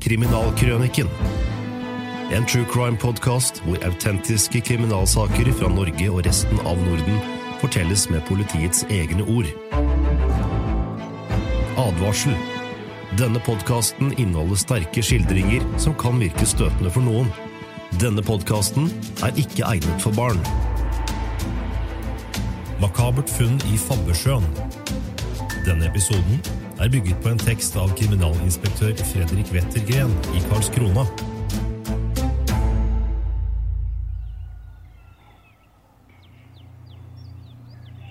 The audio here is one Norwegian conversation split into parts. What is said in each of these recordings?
Kriminalkrøniken. En true crime-podkast hvor autentiske kriminalsaker fra Norge og resten av Norden fortelles med politiets egne ord. Advarsel. Denne podkasten inneholder sterke skildringer som kan virke støtende for noen. Denne podkasten er ikke egnet for barn. Makabert funn i Fabbesjøen. Denne episoden er bygget på en tekst av kriminalinspektør Fredrik Wettergren i Karlskrona.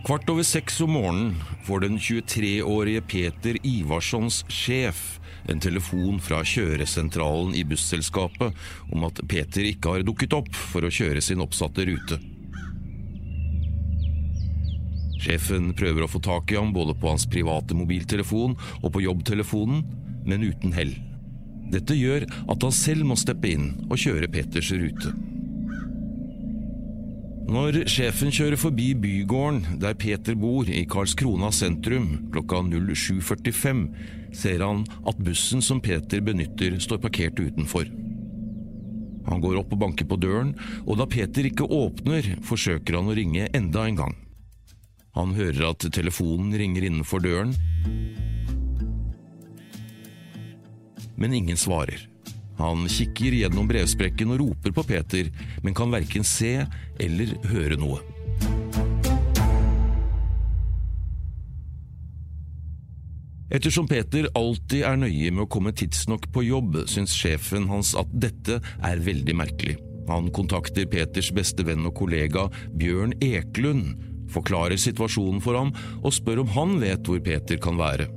Kvart over seks om morgenen får den 23-årige Peter Ivarssons sjef en telefon fra kjøresentralen i busselskapet om at Peter ikke har dukket opp for å kjøre sin oppsatte rute. Sjefen prøver å få tak i ham både på hans private mobiltelefon og på jobbtelefonen, men uten hell. Dette gjør at han selv må steppe inn og kjøre Peters rute. Når sjefen kjører forbi bygården der Peter bor i Karlskrona sentrum klokka 07.45, ser han at bussen som Peter benytter står parkert utenfor. Han går opp og banker på døren, og da Peter ikke åpner, forsøker han å ringe enda en gang. Han hører at telefonen ringer innenfor døren, men ingen svarer. Han kikker gjennom brevsprekken og roper på Peter, men kan verken se eller høre noe. Ettersom Peter alltid er nøye med å komme tidsnok på jobb, syns sjefen hans at dette er veldig merkelig. Han kontakter Peters beste venn og kollega Bjørn Eklund, forklarer situasjonen for ham og spør om han vet hvor Peter kan være.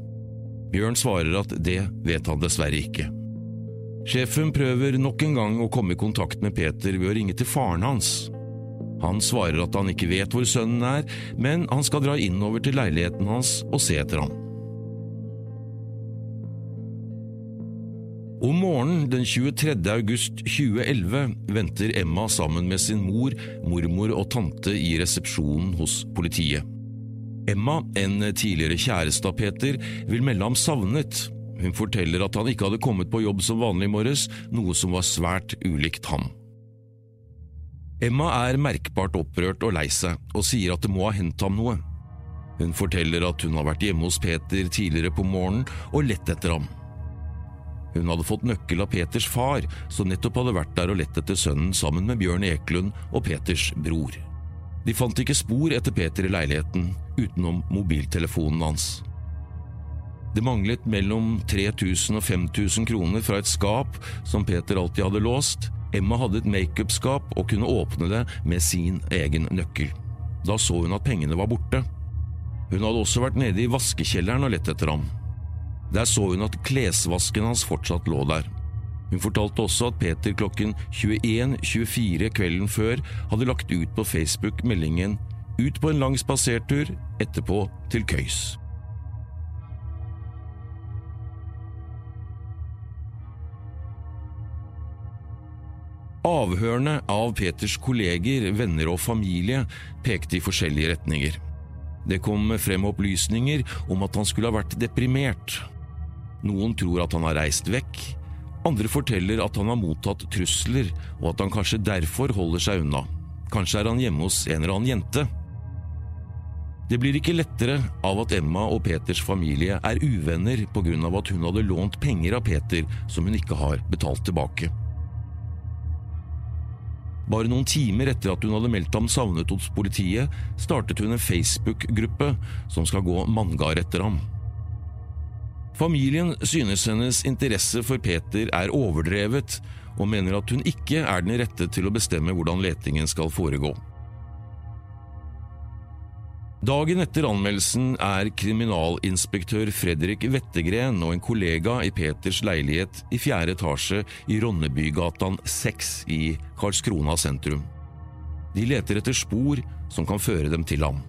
Bjørn svarer at det vet han dessverre ikke. Sjefen prøver nok en gang å komme i kontakt med Peter ved å ringe til faren hans. Han svarer at han ikke vet hvor sønnen er, men han skal dra innover til leiligheten hans og se etter ham. Om morgenen den 23. august 2011 venter Emma sammen med sin mor, mormor og tante i resepsjonen hos politiet. Emma, en tidligere kjæreste av Peter, vil melde ham savnet. Hun forteller at han ikke hadde kommet på jobb som vanlig i morges, noe som var svært ulikt ham. Emma er merkbart opprørt og lei seg, og sier at det må ha hendt ham noe. Hun forteller at hun har vært hjemme hos Peter tidligere på morgenen og lett etter ham. Hun hadde fått nøkkel av Peters far, som nettopp hadde vært der og lett etter sønnen sammen med Bjørn Eklund og Peters bror. De fant ikke spor etter Peter i leiligheten, utenom mobiltelefonen hans. Det manglet mellom 3000 og 5000 kroner fra et skap som Peter alltid hadde låst. Emma hadde et makeupskap og kunne åpne det med sin egen nøkkel. Da så hun at pengene var borte. Hun hadde også vært nede i vaskekjelleren og lett etter ham. Der så hun at klesvasken hans fortsatt lå der. Hun fortalte også at Peter klokken 21.24 kvelden før hadde lagt ut på Facebook meldingen 'Ut på en lang spasertur, etterpå til køys'. Avhørene av Peters kolleger, venner og familie pekte i forskjellige retninger. Det kom frem opplysninger om at han skulle ha vært deprimert. Noen tror at han har reist vekk, andre forteller at han har mottatt trusler, og at han kanskje derfor holder seg unna. Kanskje er han hjemme hos en eller annen jente. Det blir ikke lettere av at Emma og Peters familie er uvenner av at hun hadde lånt penger av Peter som hun ikke har betalt tilbake. Bare noen timer etter at hun hadde meldt ham savnet hos politiet, startet hun en Facebook-gruppe som skal gå manngard etter ham. Familien synes hennes interesse for Peter er overdrevet, og mener at hun ikke er den rette til å bestemme hvordan letingen skal foregå. Dagen etter anmeldelsen er kriminalinspektør Fredrik Wettergren og en kollega i Peters leilighet i fjerde etasje i Ronnebygatan 6 i Karlskrona sentrum. De leter etter spor som kan føre dem til ham.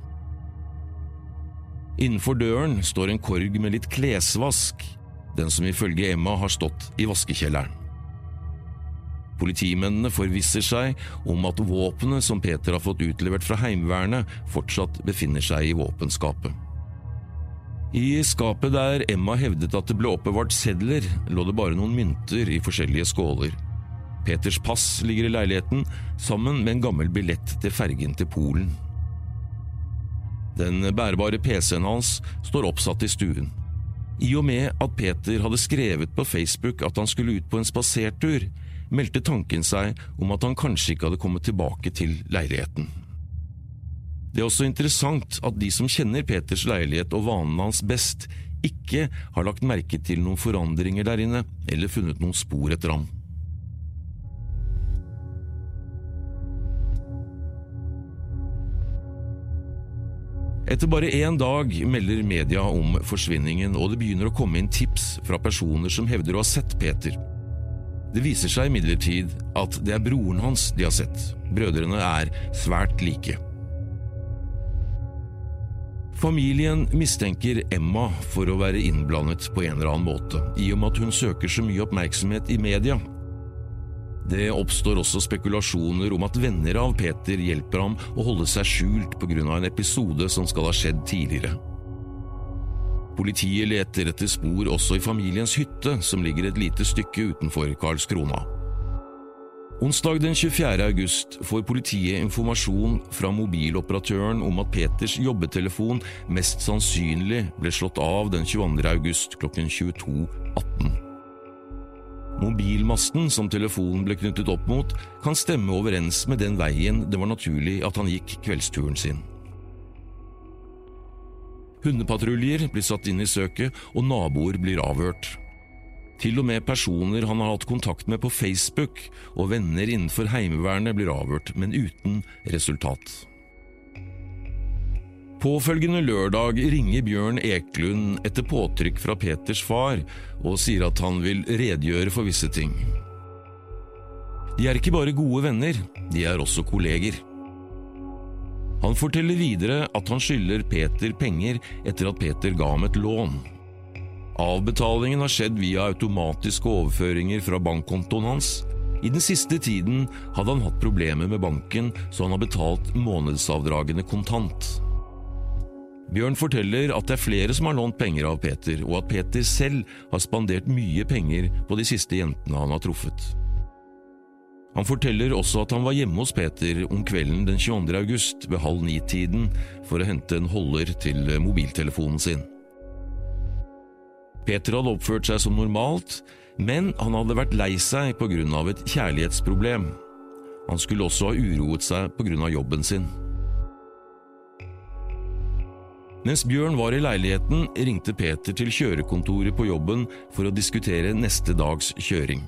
Innenfor døren står en korg med litt klesvask, den som ifølge Emma har stått i vaskekjelleren. Politimennene forvisser seg om at våpenet som Peter har fått utlevert fra Heimevernet, fortsatt befinner seg i våpenskapet. I skapet der Emma hevdet at det ble oppbevart sedler, lå det bare noen mynter i forskjellige skåler. Peters pass ligger i leiligheten, sammen med en gammel billett til fergen til Polen. Den bærbare PC-en hans står oppsatt i stuen. I og med at Peter hadde skrevet på Facebook at han skulle ut på en spasertur, meldte tanken seg om at han kanskje ikke hadde kommet tilbake til leiligheten. Det er også interessant at de som kjenner Peters leilighet og vanene hans best, ikke har lagt merke til noen forandringer der inne eller funnet noen spor etter ham. Etter bare én dag melder media om forsvinningen, og det begynner å komme inn tips fra personer som hevder å ha sett Peter. Det viser seg imidlertid at det er broren hans de har sett. Brødrene er svært like. Familien mistenker Emma for å være innblandet på en eller annen måte, i og med at hun søker så mye oppmerksomhet i media. Det oppstår også spekulasjoner om at venner av Peter hjelper ham å holde seg skjult av en episode som skal ha skjedd tidligere. Politiet leter etter spor også i familiens hytte, som ligger et lite stykke utenfor Karlskrona. Onsdag den 24. august får politiet informasjon fra mobiloperatøren om at Peters jobbetelefon mest sannsynlig ble slått av den 22. august klokken 22.18. Mobilmasten som telefonen ble knyttet opp mot, kan stemme overens med den veien det var naturlig at han gikk kveldsturen sin. Hundepatruljer blir satt inn i søket, og naboer blir avhørt. Til og med personer han har hatt kontakt med på Facebook og venner innenfor Heimevernet blir avhørt, men uten resultat. Påfølgende lørdag ringer Bjørn Eklund etter påtrykk fra Peters far og sier at han vil redegjøre for visse ting. De er ikke bare gode venner, de er også kolleger. Han forteller videre at han skylder Peter penger etter at Peter ga ham et lån. Avbetalingen har skjedd via automatiske overføringer fra bankkontoen hans. I den siste tiden hadde han hatt problemer med banken, så han har betalt månedsavdragene kontant. Bjørn forteller at det er flere som har lånt penger av Peter, og at Peter selv har spandert mye penger på de siste jentene han har truffet. Han forteller også at han var hjemme hos Peter om kvelden den 22. august ved halv ni-tiden for å hente en holder til mobiltelefonen sin. Peter hadde oppført seg som normalt, men han hadde vært lei seg av et kjærlighetsproblem. Han skulle også ha uroet seg av jobben sin. Mens Bjørn var i leiligheten, ringte Peter til kjørekontoret på jobben for å diskutere neste dags kjøring.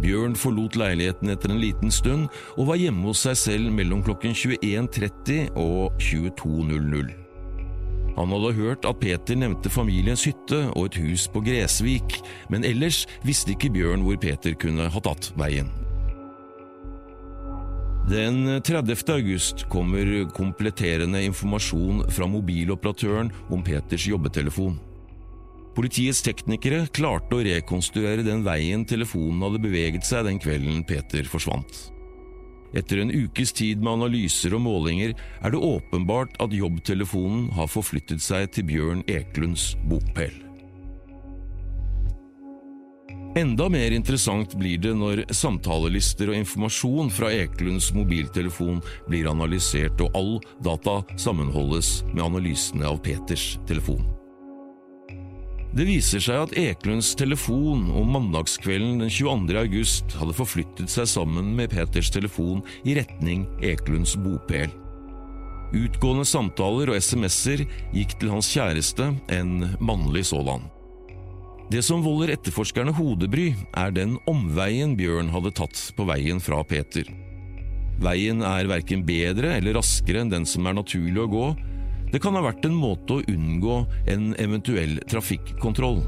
Bjørn forlot leiligheten etter en liten stund og var hjemme hos seg selv mellom klokken 21.30 og 22.00. Han hadde hørt at Peter nevnte familiens hytte og et hus på Gresvik, men ellers visste ikke Bjørn hvor Peter kunne ha tatt veien. Den 30. august kommer kompletterende informasjon fra mobiloperatøren om Peters jobbetelefon. Politiets teknikere klarte å rekonstruere den veien telefonen hadde beveget seg den kvelden Peter forsvant. Etter en ukes tid med analyser og målinger er det åpenbart at jobbtelefonen har forflyttet seg til Bjørn Eklunds bokpel. Enda mer interessant blir det når samtalelister og informasjon fra Eklunds mobiltelefon blir analysert og all data sammenholdes med analysene av Peters telefon. Det viser seg at Eklunds telefon om mandagskvelden den 22. august hadde forflyttet seg sammen med Peters telefon i retning Eklunds bopel. Utgående samtaler og SMS-er gikk til hans kjæreste, en mannlig sådan. Det som volder etterforskerne hodebry, er den omveien Bjørn hadde tatt på veien fra Peter. Veien er verken bedre eller raskere enn den som er naturlig å gå, det kan ha vært en måte å unngå en eventuell trafikkontroll.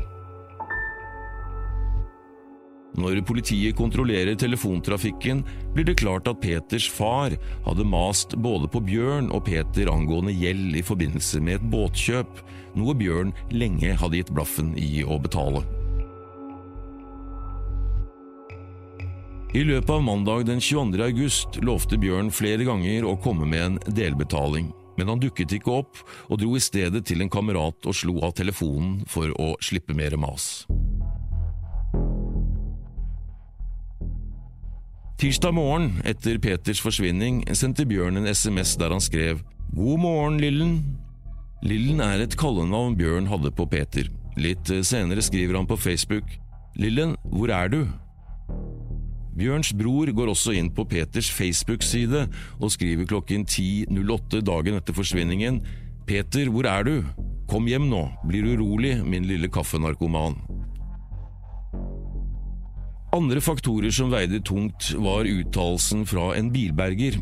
Når politiet kontrollerer telefontrafikken, blir det klart at Peters far hadde mast både på Bjørn og Peter angående gjeld i forbindelse med et båtkjøp, noe Bjørn lenge hadde gitt blaffen i å betale. I løpet av mandag den 22. august lovte Bjørn flere ganger å komme med en delbetaling. men han dukket ikke opp, og dro i stedet til en kamerat og slo av telefonen for å slippe mer mas. Tirsdag morgen etter Peters forsvinning sendte Bjørn en SMS der han skrev God morgen, Lillen. Lillen er et kallenavn Bjørn hadde på Peter. Litt senere skriver han på Facebook Lillen, hvor er du? Bjørns bror går også inn på Peters Facebook-side og skriver klokken 10.08 dagen etter forsvinningen Peter, hvor er du? Kom hjem nå, blir urolig, min lille kaffenarkoman. Andre faktorer som veide tungt, var uttalelsen fra en bilberger.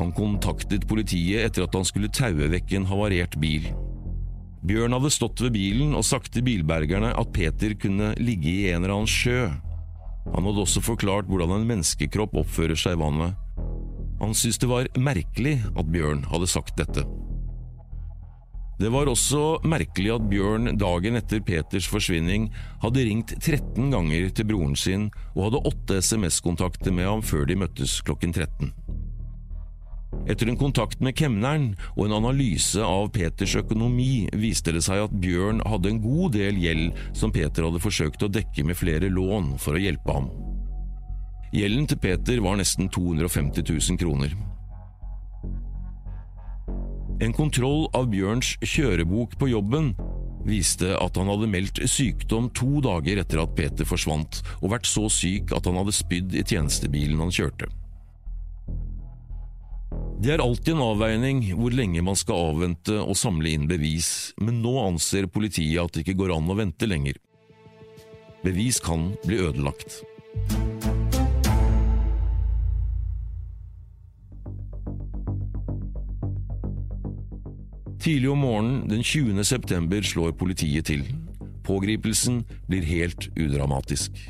Han kontaktet politiet etter at han skulle taue vekk en havarert bil. Bjørn hadde stått ved bilen og sagt til bilbergerne at Peter kunne ligge i en eller annen sjø. Han hadde også forklart hvordan en menneskekropp oppfører seg i vannet. Han syntes det var merkelig at Bjørn hadde sagt dette. Det var også merkelig at Bjørn dagen etter Peters forsvinning hadde ringt 13 ganger til broren sin og hadde åtte SMS-kontakter med ham før de møttes klokken 13. Etter en kontakt med kemneren og en analyse av Peters økonomi viste det seg at Bjørn hadde en god del gjeld som Peter hadde forsøkt å dekke med flere lån for å hjelpe ham. Gjelden til Peter var nesten 250 000 kroner. En kontroll av Bjørns kjørebok på jobben viste at han hadde meldt sykdom to dager etter at Peter forsvant, og vært så syk at han hadde spydd i tjenestebilen han kjørte. Det er alltid en avveining hvor lenge man skal avvente og samle inn bevis, men nå anser politiet at det ikke går an å vente lenger. Bevis kan bli ødelagt. Tidlig om morgenen den 20. september slår politiet til. Pågripelsen blir helt udramatisk.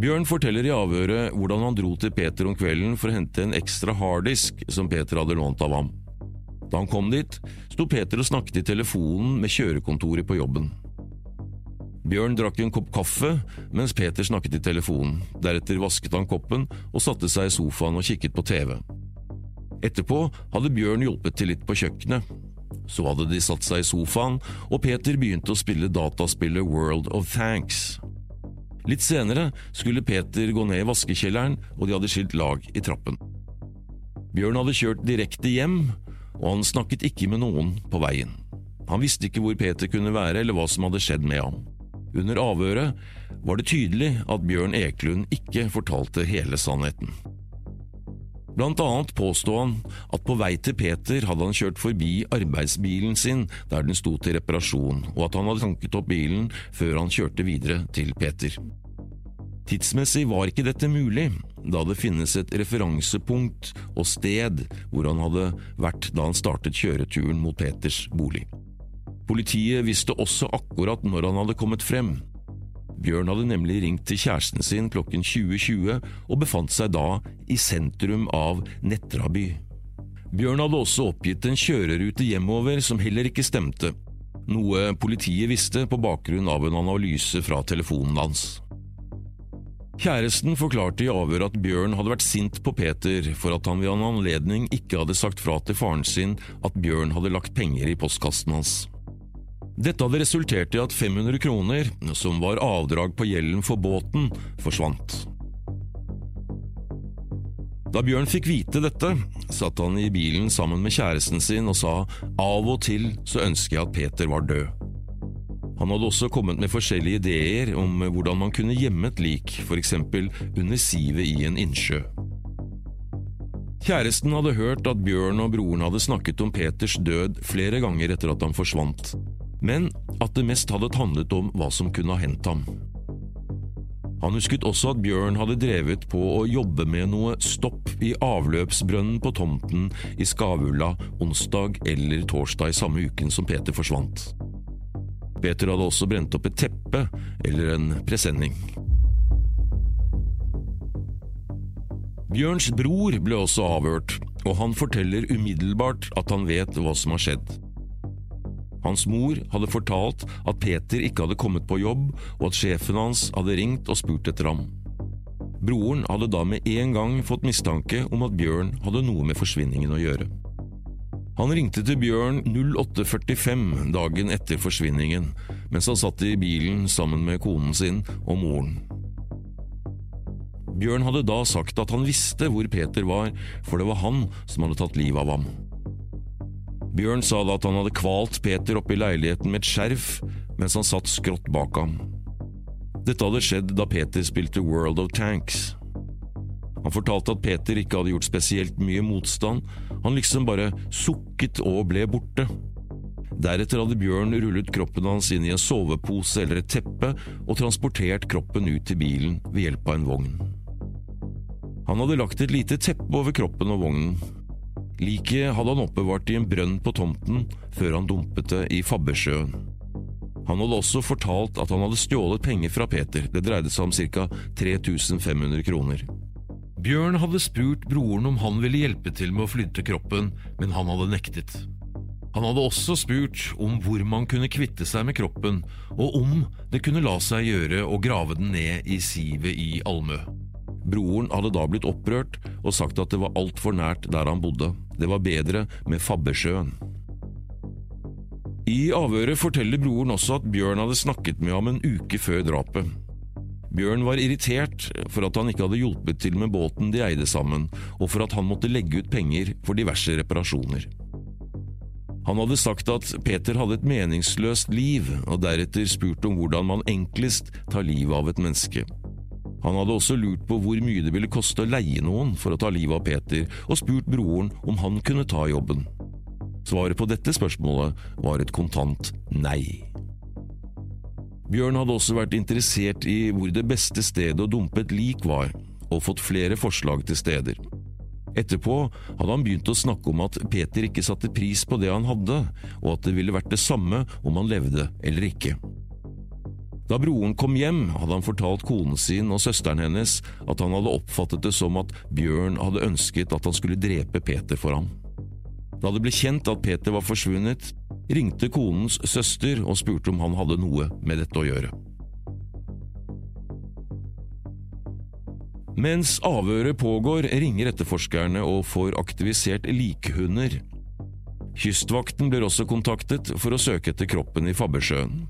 Bjørn forteller i avhøret hvordan han dro til Peter om kvelden for å hente en ekstra harddisk som Peter hadde lånt av ham. Da han kom dit, sto Peter og snakket i telefonen med kjørekontoret på jobben. Bjørn drakk en kopp kaffe mens Peter snakket i telefonen, deretter vasket han koppen og satte seg i sofaen og kikket på TV. Etterpå hadde Bjørn hjulpet til litt på kjøkkenet. Så hadde de satt seg i sofaen, og Peter begynte å spille dataspillet World of Thanks. Litt senere skulle Peter gå ned i vaskekjelleren, og de hadde skilt lag i trappen. Bjørn hadde kjørt direkte hjem, og han snakket ikke med noen på veien. Han visste ikke hvor Peter kunne være eller hva som hadde skjedd med ham. Under avhøret var det tydelig at Bjørn Eklund ikke fortalte hele sannheten. Blant annet påstod han at på vei til Peter hadde han kjørt forbi arbeidsbilen sin der den sto til reparasjon, og at han hadde tanket opp bilen før han kjørte videre til Peter. Tidsmessig var ikke dette mulig, da det finnes et referansepunkt og sted hvor han hadde vært da han startet kjøreturen mot Peters bolig. Politiet visste også akkurat når han hadde kommet frem. Bjørn hadde nemlig ringt til kjæresten sin klokken 20.20 og befant seg da i sentrum av Netraby. Bjørn hadde også oppgitt en kjørerute hjemover som heller ikke stemte, noe politiet visste på bakgrunn av en analyse fra telefonen hans. Kjæresten forklarte i avhør at Bjørn hadde vært sint på Peter for at han ved en anledning ikke hadde sagt fra til faren sin at Bjørn hadde lagt penger i postkassen hans. Dette hadde resultert i at 500 kroner, som var avdrag på gjelden for båten, forsvant. Da Bjørn fikk vite dette, satt han i bilen sammen med kjæresten sin og sa av og til så ønsker jeg at Peter var død. Han hadde også kommet med forskjellige ideer om hvordan man kunne gjemme et lik, eksempel under sivet i en innsjø. Kjæresten hadde hørt at Bjørn og broren hadde snakket om Peters død flere ganger etter at han forsvant, men at det mest hadde handlet om hva som kunne ha hendt ham. Han husket også at Bjørn hadde drevet på å jobbe med noe stopp i avløpsbrønnen på tomten i Skavulla onsdag eller torsdag i samme uken som Peter forsvant. Peter hadde også brent opp et teppe eller en presenning. Bjørns bror ble også avhørt, og han forteller umiddelbart at han vet hva som har skjedd. Hans mor hadde fortalt at Peter ikke hadde kommet på jobb, og at sjefen hans hadde ringt og spurt etter ham. Broren hadde da med en gang fått mistanke om at Bjørn hadde noe med forsvinningen å gjøre. Han ringte til Bjørn 0845 dagen etter forsvinningen, mens han satt i bilen sammen med konen sin og moren. Bjørn hadde da sagt at han visste hvor Peter var, for det var han som hadde tatt livet av ham. Bjørn sa da at han hadde kvalt Peter oppe i leiligheten med et skjerf mens han satt skrått bak ham. Dette hadde skjedd da Peter spilte World of Tanks. Han fortalte at Peter ikke hadde gjort spesielt mye motstand, han liksom bare sukket og ble borte. Deretter hadde Bjørn rullet kroppen hans inn i en sovepose eller et teppe og transportert kroppen ut til bilen ved hjelp av en vogn. Han hadde lagt et lite teppe over kroppen og vognen. Liket hadde han oppbevart i en brønn på tomten før han dumpet det i Fabbersjøen. Han hadde også fortalt at han hadde stjålet penger fra Peter, det dreide seg om ca. 3500 kroner. Bjørn hadde spurt broren om han ville hjelpe til med å flytte kroppen, men han hadde nektet. Han hadde også spurt om hvor man kunne kvitte seg med kroppen, og om det kunne la seg gjøre å grave den ned i sivet i Almø. Broren hadde da blitt opprørt og sagt at det var altfor nært der han bodde, det var bedre med Fabbesjøen. I avhøret forteller broren også at Bjørn hadde snakket med ham en uke før drapet. Bjørn var irritert for at han ikke hadde hjulpet til med båten de eide sammen, og for at han måtte legge ut penger for diverse reparasjoner. Han hadde sagt at Peter hadde et meningsløst liv, og deretter spurt om hvordan man enklest tar livet av et menneske. Han hadde også lurt på hvor mye det ville koste å leie noen for å ta livet av Peter, og spurt broren om han kunne ta jobben. Svaret på dette spørsmålet var et kontant nei. Bjørn hadde også vært interessert i hvor det beste stedet å dumpe et lik var, og fått flere forslag til steder. Etterpå hadde han begynt å snakke om at Peter ikke satte pris på det han hadde, og at det ville vært det samme om han levde eller ikke. Da broren kom hjem, hadde han fortalt konen sin og søsteren hennes at han hadde oppfattet det som at Bjørn hadde ønsket at han skulle drepe Peter for ham. Da det ble kjent at Peter var forsvunnet, ringte konens søster og spurte om han hadde noe med dette å gjøre. Mens avhøret pågår, ringer etterforskerne og får aktivisert likhunder. Kystvakten blir også kontaktet for å søke etter kroppen i Fabbersjøen.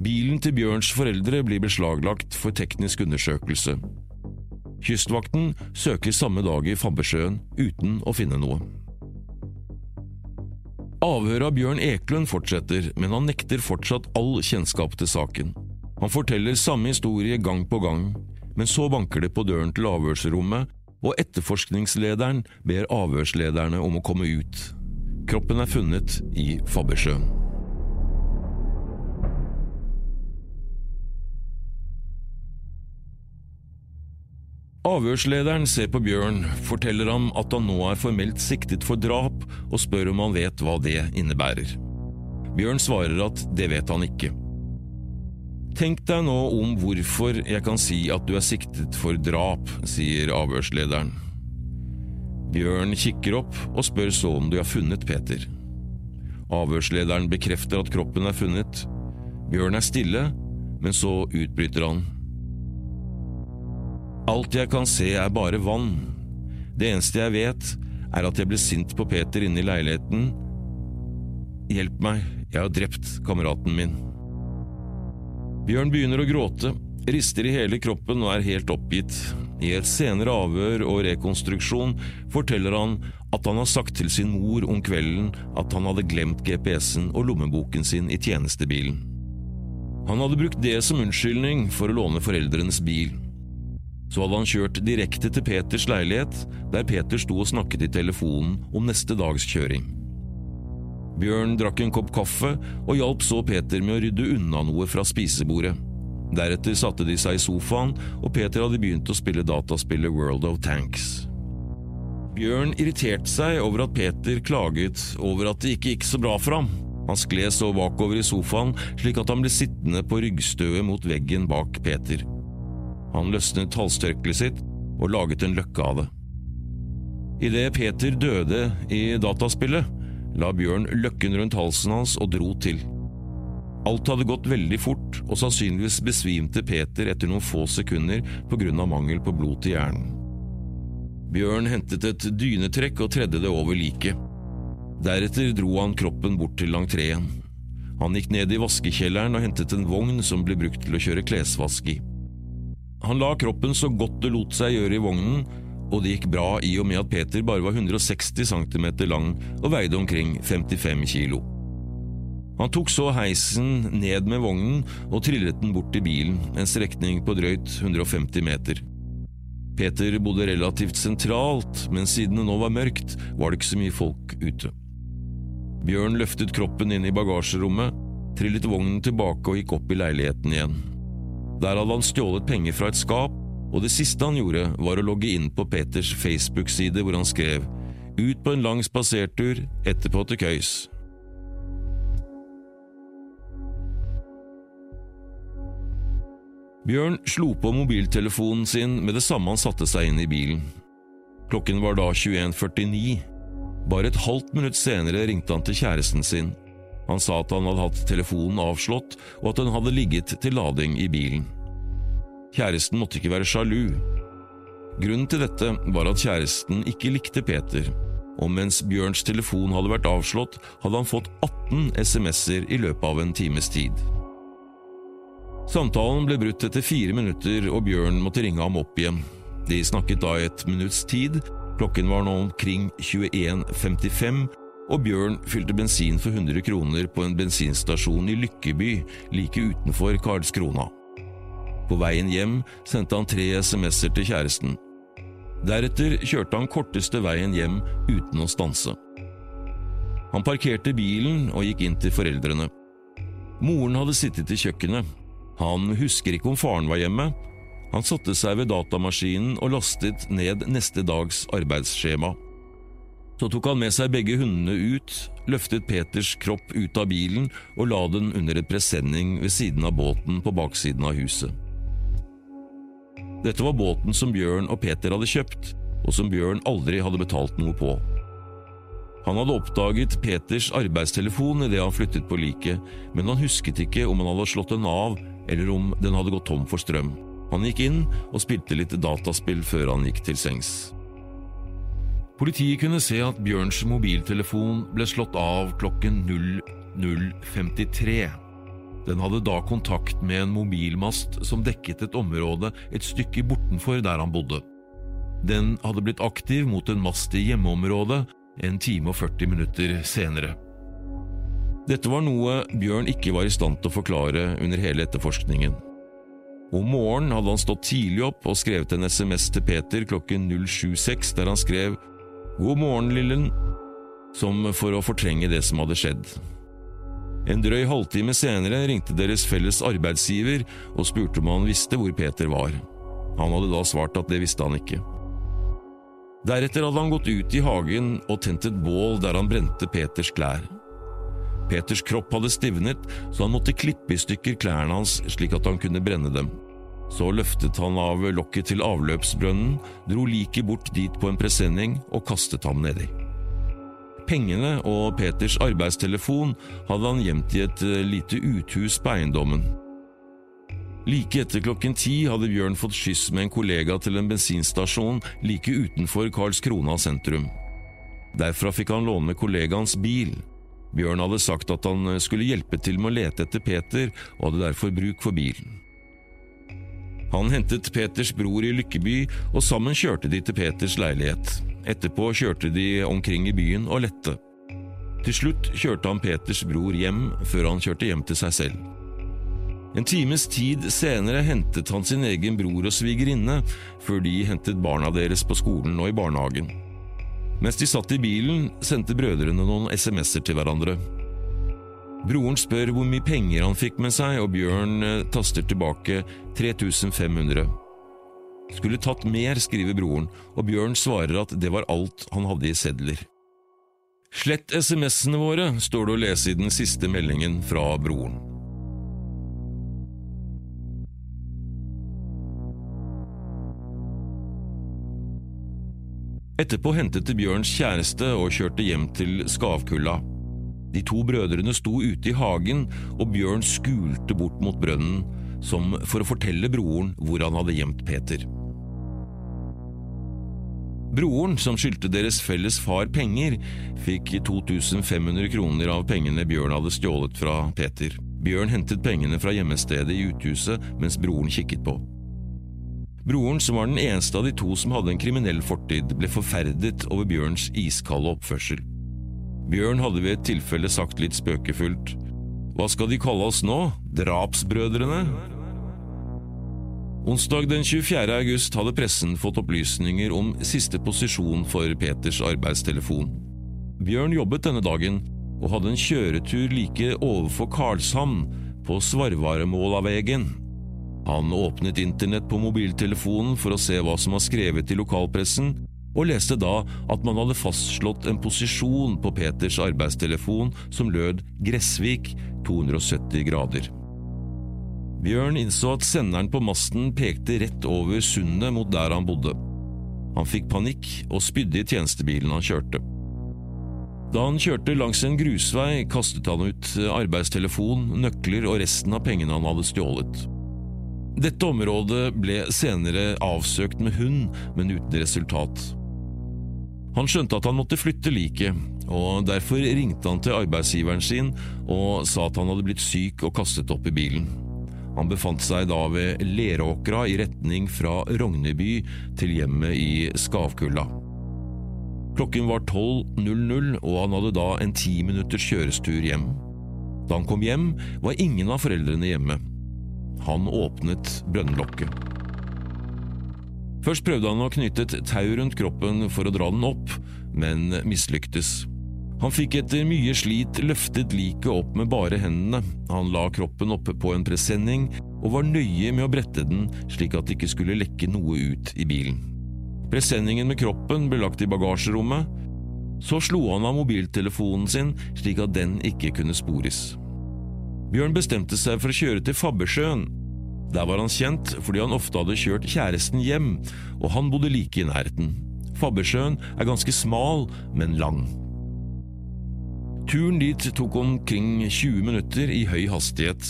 Bilen til Bjørns foreldre blir beslaglagt for teknisk undersøkelse. Kystvakten søker samme dag i Fabbersjøen uten å finne noe. Avhøret av Bjørn Eklund fortsetter, men han nekter fortsatt all kjennskap til saken. Han forteller samme historie gang på gang, men så banker det på døren til avhørsrommet, og etterforskningslederen ber avhørslederne om å komme ut. Kroppen er funnet i Fabbersjøen. Avhørslederen ser på Bjørn, forteller ham at han nå er formelt siktet for drap, og spør om han vet hva det innebærer. Bjørn svarer at det vet han ikke. Tenk deg nå om hvorfor jeg kan si at du er siktet for drap, sier avhørslederen. Bjørn kikker opp og spør så om du har funnet Peter. Avhørslederen bekrefter at kroppen er funnet. Bjørn er stille, men så utbryter han. Alt jeg kan se er bare vann. Det eneste jeg vet, er at jeg ble sint på Peter inne i leiligheten. Hjelp meg, jeg har drept kameraten min. Bjørn begynner å gråte, rister i hele kroppen og er helt oppgitt. I et senere avhør og rekonstruksjon forteller han at han har sagt til sin mor om kvelden at han hadde glemt GPS-en og lommeboken sin i tjenestebilen. Han hadde brukt det som unnskyldning for å låne foreldrenes bil. Så hadde han kjørt direkte til Peters leilighet, der Peter sto og snakket i telefonen om neste dags kjøring. Bjørn drakk en kopp kaffe og hjalp så Peter med å rydde unna noe fra spisebordet. Deretter satte de seg i sofaen, og Peter hadde begynt å spille dataspillet World of Tanks. Bjørn irriterte seg over at Peter klaget over at det ikke gikk så bra for ham. Han skled så bakover i sofaen slik at han ble sittende på ryggstøet mot veggen bak Peter. Han løsnet halstørkleet sitt og laget en løkke av det. Idet Peter døde i dataspillet, la Bjørn løkken rundt halsen hans og dro til. Alt hadde gått veldig fort, og sannsynligvis besvimte Peter etter noen få sekunder av mangel på blod til hjernen. Bjørn hentet et dynetrekk og tredde det over liket. Deretter dro han kroppen bort til entreen. Han gikk ned i vaskekjelleren og hentet en vogn som ble brukt til å kjøre klesvask i. Han la kroppen så godt det lot seg gjøre i vognen, og det gikk bra i og med at Peter bare var 160 cm lang og veide omkring 55 kilo. Han tok så heisen ned med vognen og trillet den bort til bilen, en strekning på drøyt 150 meter. Peter bodde relativt sentralt, men siden det nå var mørkt, var det ikke så mye folk ute. Bjørn løftet kroppen inn i bagasjerommet, trillet vognen tilbake og gikk opp i leiligheten igjen. Der hadde han stjålet penger fra et skap, og det siste han gjorde, var å logge inn på Peters Facebook-side hvor han skrev ut på en lang spasertur, etterpå til køys. Bjørn slo på mobiltelefonen sin med det samme han satte seg inn i bilen. Klokken var da 21.49. Bare et halvt minutt senere ringte han til kjæresten sin. Han sa at han hadde hatt telefonen avslått, og at den hadde ligget til lading i bilen. Kjæresten måtte ikke være sjalu. Grunnen til dette var at kjæresten ikke likte Peter, og mens Bjørns telefon hadde vært avslått, hadde han fått 18 SMS-er i løpet av en times tid. Samtalen ble brutt etter fire minutter, og Bjørn måtte ringe ham opp igjen. De snakket da i et minutts tid, Klokken var nå omkring 21.55, og Bjørn fylte bensin for 100 kroner på en bensinstasjon i Lykkeby like utenfor Karlskrona. På veien hjem sendte han tre SMS-er til kjæresten. Deretter kjørte han korteste veien hjem uten å stanse. Han parkerte bilen og gikk inn til foreldrene. Moren hadde sittet i kjøkkenet. Han husker ikke om faren var hjemme, han satte seg ved datamaskinen og lastet ned neste dags arbeidsskjema. Så tok han med seg begge hundene ut, løftet Peters kropp ut av bilen og la den under et presenning ved siden av båten på baksiden av huset. Dette var båten som Bjørn og Peter hadde kjøpt, og som Bjørn aldri hadde betalt noe på. Han hadde oppdaget Peters arbeidstelefon idet han flyttet på liket, men han husket ikke om han hadde slått den av eller om den hadde gått tom for strøm. Han gikk inn og spilte litt dataspill før han gikk til sengs. Politiet kunne se at Bjørns mobiltelefon ble slått av klokken 00.53. Den hadde da kontakt med en mobilmast som dekket et område et stykke bortenfor der han bodde. Den hadde blitt aktiv mot en mast i hjemmeområdet en time og 40 minutter senere. Dette var noe Bjørn ikke var i stand til å forklare under hele etterforskningen. Om morgenen hadde han stått tidlig opp og skrevet en SMS til Peter klokken 07.06 der han skrev God morgen, lillen, som for å fortrenge det som hadde skjedd. En drøy halvtime senere ringte deres felles arbeidsgiver og spurte om han visste hvor Peter var. Han hadde da svart at det visste han ikke. Deretter hadde han gått ut i hagen og tent et bål der han brente Peters klær. Peters kropp hadde stivnet, så han måtte klippe i stykker klærne hans slik at han kunne brenne dem. Så løftet han av lokket til avløpsbrønnen, dro liket bort dit på en presenning og kastet ham nedi. Pengene og Peters arbeidstelefon hadde han gjemt i et eh, lite uthus på eiendommen. Like etter klokken ti hadde Bjørn fått skyss med en kollega til en bensinstasjon like utenfor Karlskrona sentrum. Derfra fikk han låne kollegaens bil. Bjørn hadde sagt at han skulle hjelpe til med å lete etter Peter, og hadde derfor bruk for bilen. Han hentet Peters bror i Lykkeby, og sammen kjørte de til Peters leilighet. Etterpå kjørte de omkring i byen og lette. Til slutt kjørte han Peters bror hjem, før han kjørte hjem til seg selv. En times tid senere hentet han sin egen bror og svigerinne, før de hentet barna deres på skolen og i barnehagen. Mens de satt i bilen, sendte brødrene noen SMS-er til hverandre. Broren spør hvor mye penger han fikk med seg, og Bjørn eh, taster tilbake 3500. Skulle tatt mer, skriver broren, og Bjørn svarer at det var alt han hadde i sedler. Slett SMS-ene våre, står det å lese i den siste meldingen fra broren. Etterpå hentet de Bjørns kjæreste og kjørte hjem til Skavkulla. De to brødrene sto ute i hagen, og Bjørn skulte bort mot brønnen, som for å fortelle broren hvor han hadde gjemt Peter. Broren, som skyldte deres felles far penger, fikk 2500 kroner av pengene Bjørn hadde stjålet fra Peter. Bjørn hentet pengene fra gjemmestedet i uthuset mens broren kikket på. Broren, som var den eneste av de to som hadde en kriminell fortid, ble forferdet over Bjørns iskalde oppførsel. Bjørn hadde ved et tilfelle sagt litt spøkefullt Hva skal de kalle oss nå? Drapsbrødrene? Onsdag den 24. august hadde pressen fått opplysninger om siste posisjon for Peters arbeidstelefon. Bjørn jobbet denne dagen og hadde en kjøretur like overfor Karlshamn, på Svarvaremålavegen. Han åpnet internett på mobiltelefonen for å se hva som var skrevet i lokalpressen, og leste da at man hadde fastslått en posisjon på Peters arbeidstelefon som lød Gressvik 270 grader. Bjørn innså at senderen på masten pekte rett over sundet mot der han bodde. Han fikk panikk og spydde i tjenestebilen han kjørte. Da han kjørte langs en grusvei, kastet han ut arbeidstelefon, nøkler og resten av pengene han hadde stjålet. Dette området ble senere avsøkt med hund, men uten resultat. Han skjønte at han måtte flytte liket, og derfor ringte han til arbeidsgiveren sin og sa at han hadde blitt syk og kastet opp i bilen. Han befant seg da ved Leråkra i retning fra Rogneby til hjemmet i Skavkulla. Klokken var 12.00, og han hadde da en ti minutters kjørestur hjem. Da han kom hjem, var ingen av foreldrene hjemme. Han åpnet brønnlokket. Først prøvde han å knytte et tau rundt kroppen for å dra den opp, men mislyktes. Han fikk etter mye slit løftet liket opp med bare hendene, han la kroppen oppe på en presenning og var nøye med å brette den slik at det ikke skulle lekke noe ut i bilen. Presenningen med kroppen ble lagt i bagasjerommet, så slo han av mobiltelefonen sin slik at den ikke kunne spores. Bjørn bestemte seg for å kjøre til Fabbersjøen. Der var han kjent fordi han ofte hadde kjørt kjæresten hjem, og han bodde like i nærheten. Fabbersjøen er ganske smal, men lang. Turen dit tok omkring 20 minutter i høy hastighet.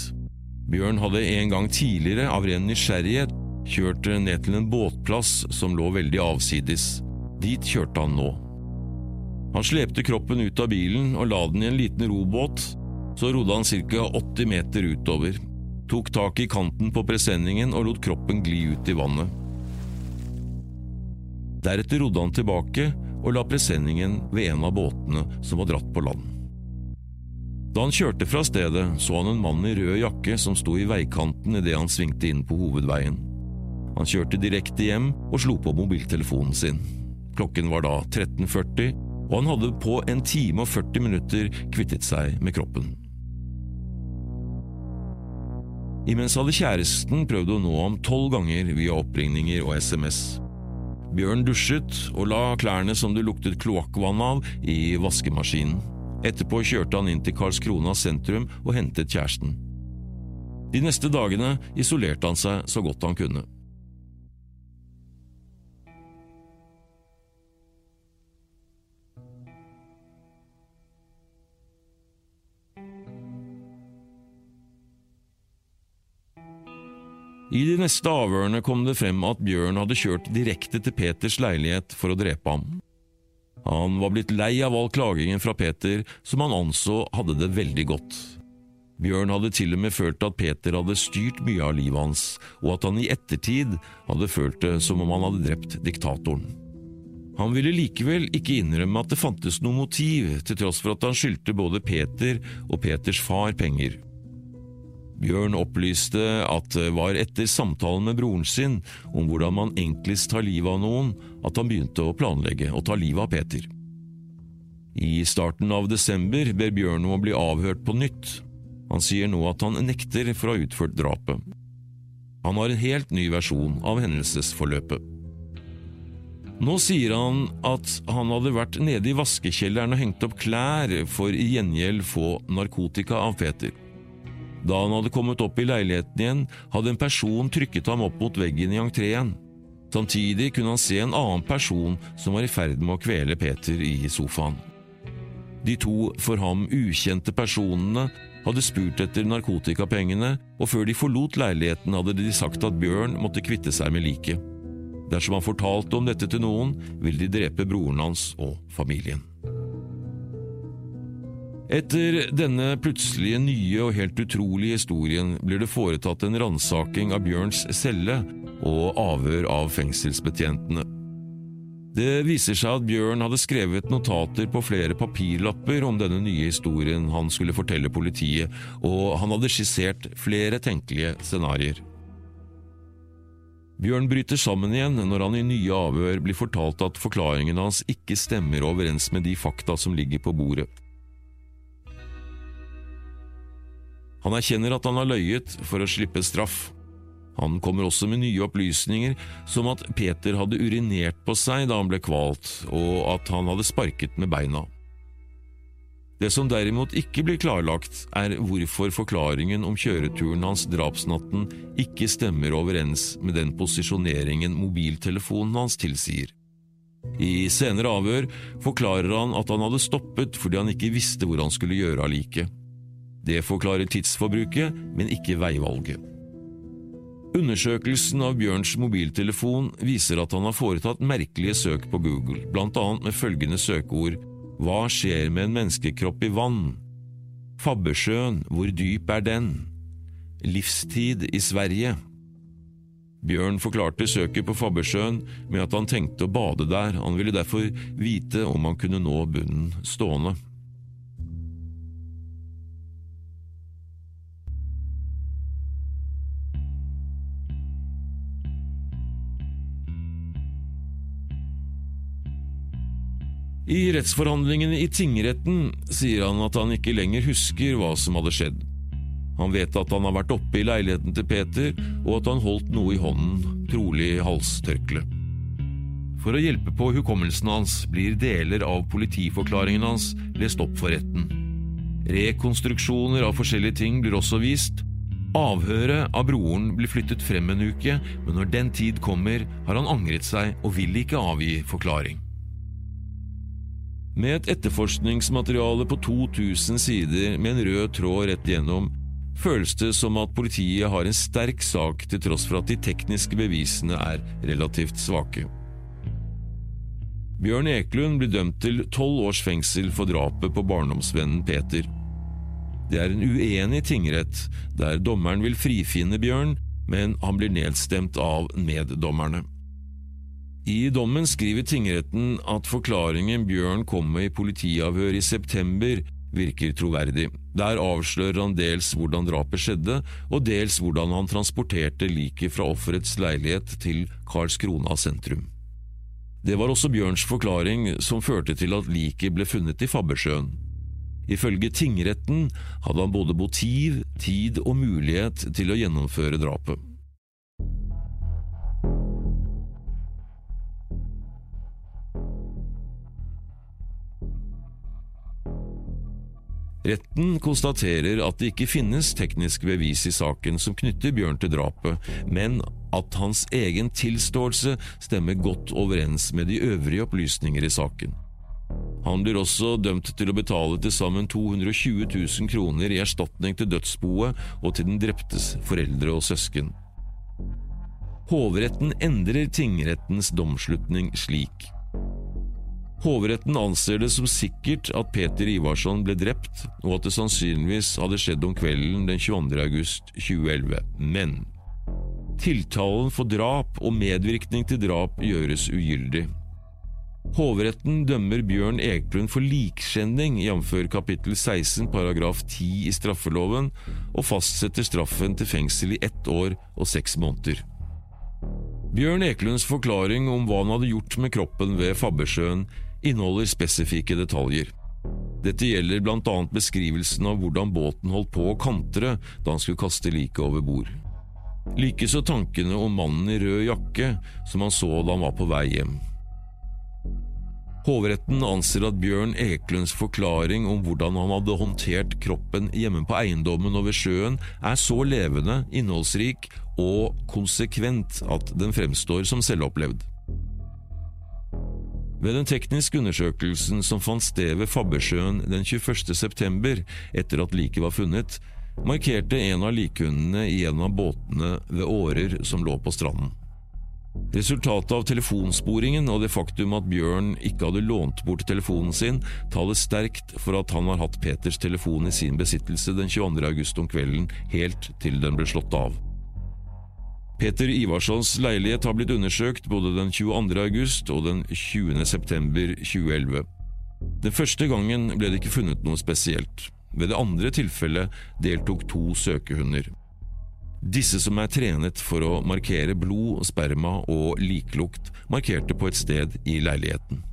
Bjørn hadde en gang tidligere av ren nysgjerrighet kjørt ned til en båtplass som lå veldig avsides. Dit kjørte han nå. Han slepte kroppen ut av bilen og la den i en liten robåt. Så rodde han ca. 80 meter utover, tok tak i kanten på presenningen og lot kroppen gli ut i vannet. Deretter rodde han tilbake og la presenningen ved en av båtene som var dratt på land. Da han kjørte fra stedet, så han en mann i rød jakke som sto i veikanten idet han svingte inn på hovedveien. Han kjørte direkte hjem og slo på mobiltelefonen sin. Klokken var da 13.40, og han hadde på en time og 40 minutter kvittet seg med kroppen. Imens hadde kjæresten prøvd å nå ham tolv ganger via oppringninger og SMS. Bjørn dusjet og la klærne som det luktet kloakkvann av, i vaskemaskinen. Etterpå kjørte han inn til Karlskrona sentrum og hentet kjæresten. De neste dagene isolerte han seg så godt han kunne. I de neste avhørene kom det frem at Bjørn hadde kjørt direkte til Peters leilighet for å drepe ham. Han var blitt lei av all klagingen fra Peter, som han anså hadde det veldig godt. Bjørn hadde til og med følt at Peter hadde styrt mye av livet hans, og at han i ettertid hadde følt det som om han hadde drept diktatoren. Han ville likevel ikke innrømme at det fantes noe motiv, til tross for at han skyldte både Peter og Peters far penger. Bjørn opplyste at det var etter samtalen med broren sin om hvordan man enklest tar livet av noen, at han begynte å planlegge å ta livet av Peter. I starten av desember ber Bjørn om å bli avhørt på nytt. Han sier nå at han nekter for å ha utført drapet. Han har en helt ny versjon av hendelsesforløpet. Nå sier han at han hadde vært nede i vaskekjelleren og hengt opp klær for i gjengjeld få narkotika av Peter. Da han hadde kommet opp i leiligheten igjen, hadde en person trykket ham opp mot veggen i entreen. Samtidig kunne han se en annen person som var i ferd med å kvele Peter i sofaen. De to for ham ukjente personene hadde spurt etter narkotikapengene, og før de forlot leiligheten hadde de sagt at Bjørn måtte kvitte seg med liket. Dersom han fortalte om dette til noen, ville de drepe broren hans og familien. Etter denne plutselige nye og helt utrolige historien blir det foretatt en ransaking av Bjørns celle og avhør av fengselsbetjentene. Det viser seg at Bjørn hadde skrevet notater på flere papirlapper om denne nye historien han skulle fortelle politiet, og han hadde skissert flere tenkelige scenarioer. Bjørn bryter sammen igjen når han i nye avhør blir fortalt at forklaringene hans ikke stemmer overens med de fakta som ligger på bordet. Han erkjenner at han har løyet for å slippe straff. Han kommer også med nye opplysninger, som at Peter hadde urinert på seg da han ble kvalt, og at han hadde sparket med beina. Det som derimot ikke blir klarlagt, er hvorfor forklaringen om kjøreturen hans drapsnatten ikke stemmer overens med den posisjoneringen mobiltelefonen hans tilsier. I senere avhør forklarer han at han hadde stoppet fordi han ikke visste hvor han skulle gjøre av liket. Det forklarer tidsforbruket, men ikke veivalget. Undersøkelsen av Bjørns mobiltelefon viser at han har foretatt merkelige søk på Google, annet med følgende søkeord Hva skjer med en menneskekropp i vann? Fabbesjøen, hvor dyp er den? Livstid i Sverige Bjørn forklarte søket på Fabbesjøen med at han tenkte å bade der, han ville derfor vite om han kunne nå bunnen stående. I rettsforhandlingene i tingretten sier han at han ikke lenger husker hva som hadde skjedd. Han vet at han har vært oppe i leiligheten til Peter, og at han holdt noe i hånden, trolig halstørkle. For å hjelpe på hukommelsen hans blir deler av politiforklaringen hans lest opp for retten. Rekonstruksjoner av forskjellige ting blir også vist. Avhøret av broren blir flyttet frem en uke, men når den tid kommer, har han angret seg og vil ikke avgi forklaring. Med et etterforskningsmateriale på 2000 sider med en rød tråd rett igjennom, føles det som at politiet har en sterk sak til tross for at de tekniske bevisene er relativt svake. Bjørn Eklund blir dømt til tolv års fengsel for drapet på barndomsvennen Peter. Det er en uenig tingrett, der dommeren vil frifinne Bjørn, men han blir nedstemt av meddommerne. I dommen skriver tingretten at forklaringen Bjørn kom med i politiavhør i september, virker troverdig. Der avslører han dels hvordan drapet skjedde, og dels hvordan han transporterte liket fra offerets leilighet til Karlskrona sentrum. Det var også Bjørns forklaring som førte til at liket ble funnet i Fabbersjøen. Ifølge tingretten hadde han både motiv, tid og mulighet til å gjennomføre drapet. Retten konstaterer at det ikke finnes teknisk bevis i saken som knytter Bjørn til drapet, men at hans egen tilståelse stemmer godt overens med de øvrige opplysninger i saken. Han blir også dømt til å betale til sammen 220 000 kroner i erstatning til dødsboet og til den dreptes foreldre og søsken. Hovretten endrer tingrettens domslutning slik. Hovretten anser det som sikkert at Peter Ivarsson ble drept, og at det sannsynligvis hadde skjedd om kvelden den 22. august 2011, men tiltalen for drap og medvirkning til drap gjøres ugyldig. Hovretten dømmer Bjørn Eklund for likskjending, jf. kapittel 16 paragraf 10 i straffeloven, og fastsetter straffen til fengsel i ett år og seks måneder. Bjørn Eklunds forklaring om hva han hadde gjort med kroppen ved Fabbesjøen, inneholder spesifikke detaljer. Dette gjelder annet beskrivelsen av hvordan båten holdt på å kantre da han skulle kaste liket over bord. Likeså tankene om mannen i rød jakke som han så da han var på vei hjem. Hovretten anser at Bjørn Eklunds forklaring om hvordan han hadde håndtert kroppen hjemme på eiendommen og ved sjøen, er så levende, innholdsrik og konsekvent at den fremstår som selvopplevd. Ved den tekniske undersøkelsen som fant sted ved Fabbesjøen den 21. september, etter at liket var funnet, markerte en av likhundene i en av båtene ved årer som lå på stranden. Resultatet av telefonsporingen og det faktum at Bjørn ikke hadde lånt bort telefonen sin, taler sterkt for at han har hatt Peters telefon i sin besittelse den 22. august om kvelden, helt til den ble slått av. Peter Ivarssons leilighet har blitt undersøkt både den 22. august og den 20. september 2011. Den første gangen ble det ikke funnet noe spesielt. Ved det andre tilfellet deltok to søkehunder. Disse som er trenet for å markere blod, sperma og liklukt, markerte på et sted i leiligheten.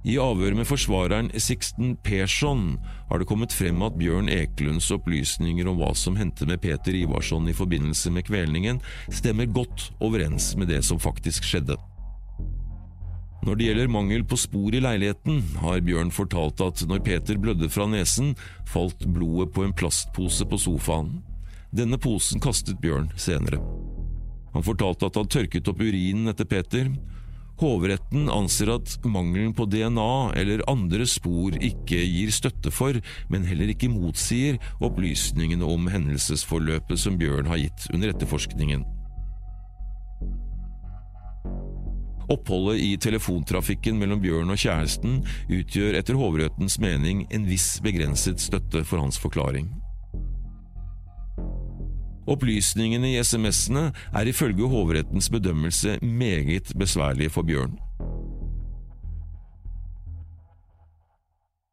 I avhør med forsvareren Sixten Persson har det kommet frem at Bjørn Ekelunds opplysninger om hva som hendte med Peter Ivarsson i forbindelse med kvelningen, stemmer godt overens med det som faktisk skjedde. Når det gjelder mangel på spor i leiligheten, har Bjørn fortalt at når Peter blødde fra nesen, falt blodet på en plastpose på sofaen. Denne posen kastet Bjørn senere. Han fortalte at han tørket opp urinen etter Peter. Hovretten anser at mangelen på DNA eller andre spor ikke gir støtte for, men heller ikke motsier opplysningene om hendelsesforløpet som Bjørn har gitt under etterforskningen. Oppholdet i telefontrafikken mellom Bjørn og kjæresten utgjør etter Hovrettens mening en viss begrenset støtte for hans forklaring. Opplysningene i SMS-ene er ifølge Hovrettens bedømmelse meget besværlige for Bjørn.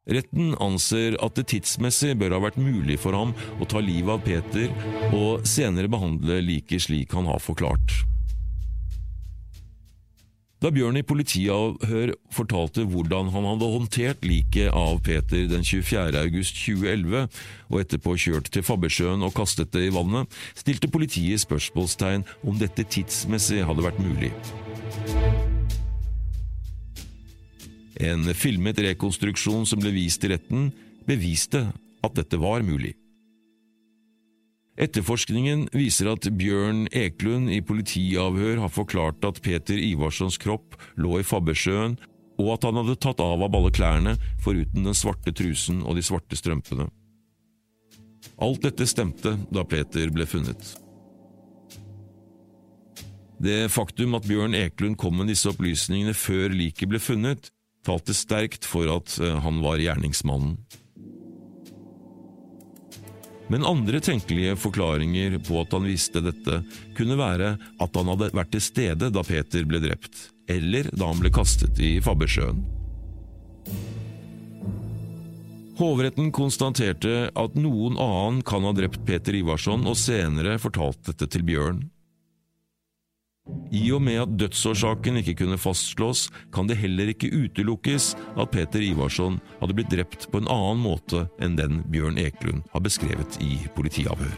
Retten anser at det tidsmessig bør ha vært mulig for ham å ta livet av Peter og senere behandle liket slik han har forklart. Da Bjørn i politiavhør fortalte hvordan han hadde håndtert liket av Peter den 24. august 2011, og etterpå kjørt til Fabbersjøen og kastet det i vannet, stilte politiet spørsmålstegn om dette tidsmessig hadde vært mulig. En filmet rekonstruksjon som ble vist i retten, beviste at dette var mulig. Etterforskningen viser at Bjørn Eklund i politiavhør har forklart at Peter Ivarssons kropp lå i Fabbersjøen, og at han hadde tatt av av alle klærne, foruten den svarte trusen og de svarte strømpene. Alt dette stemte da Peter ble funnet. Det faktum at Bjørn Eklund kom med disse opplysningene før liket ble funnet, talte sterkt for at eh, han var gjerningsmannen. Men andre tenkelige forklaringer på at han visste dette, kunne være at han hadde vært til stede da Peter ble drept, eller da han ble kastet i Fabbersjøen. Hovretten konstaterte at noen annen kan ha drept Peter Ivarsson, og senere fortalt dette til Bjørn. I og med at dødsårsaken ikke kunne fastslås, kan det heller ikke utelukkes at Peter Ivarsson hadde blitt drept på en annen måte enn den Bjørn Eklund har beskrevet i politiavhør.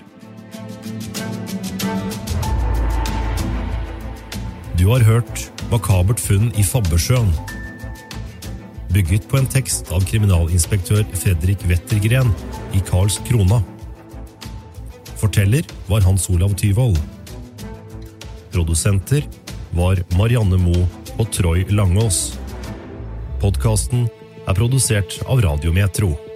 Du har hørt Makabert funn i Fabbersjøen. Bygget på en tekst av kriminalinspektør Fredrik Wettergren i Karls Krona. Forteller var Hans Olav Tyvold. Produsenter var Marianne Moe og Troy Langås. Podkasten er produsert av Radiometro.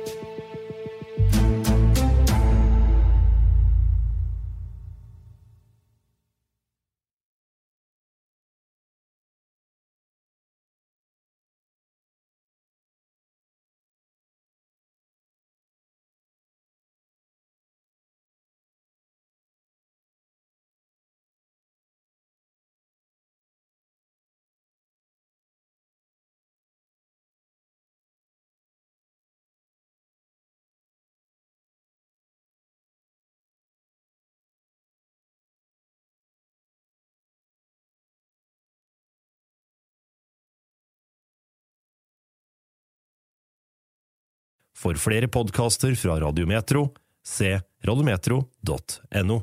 For flere podkaster fra Radiometro, se radiometro.no.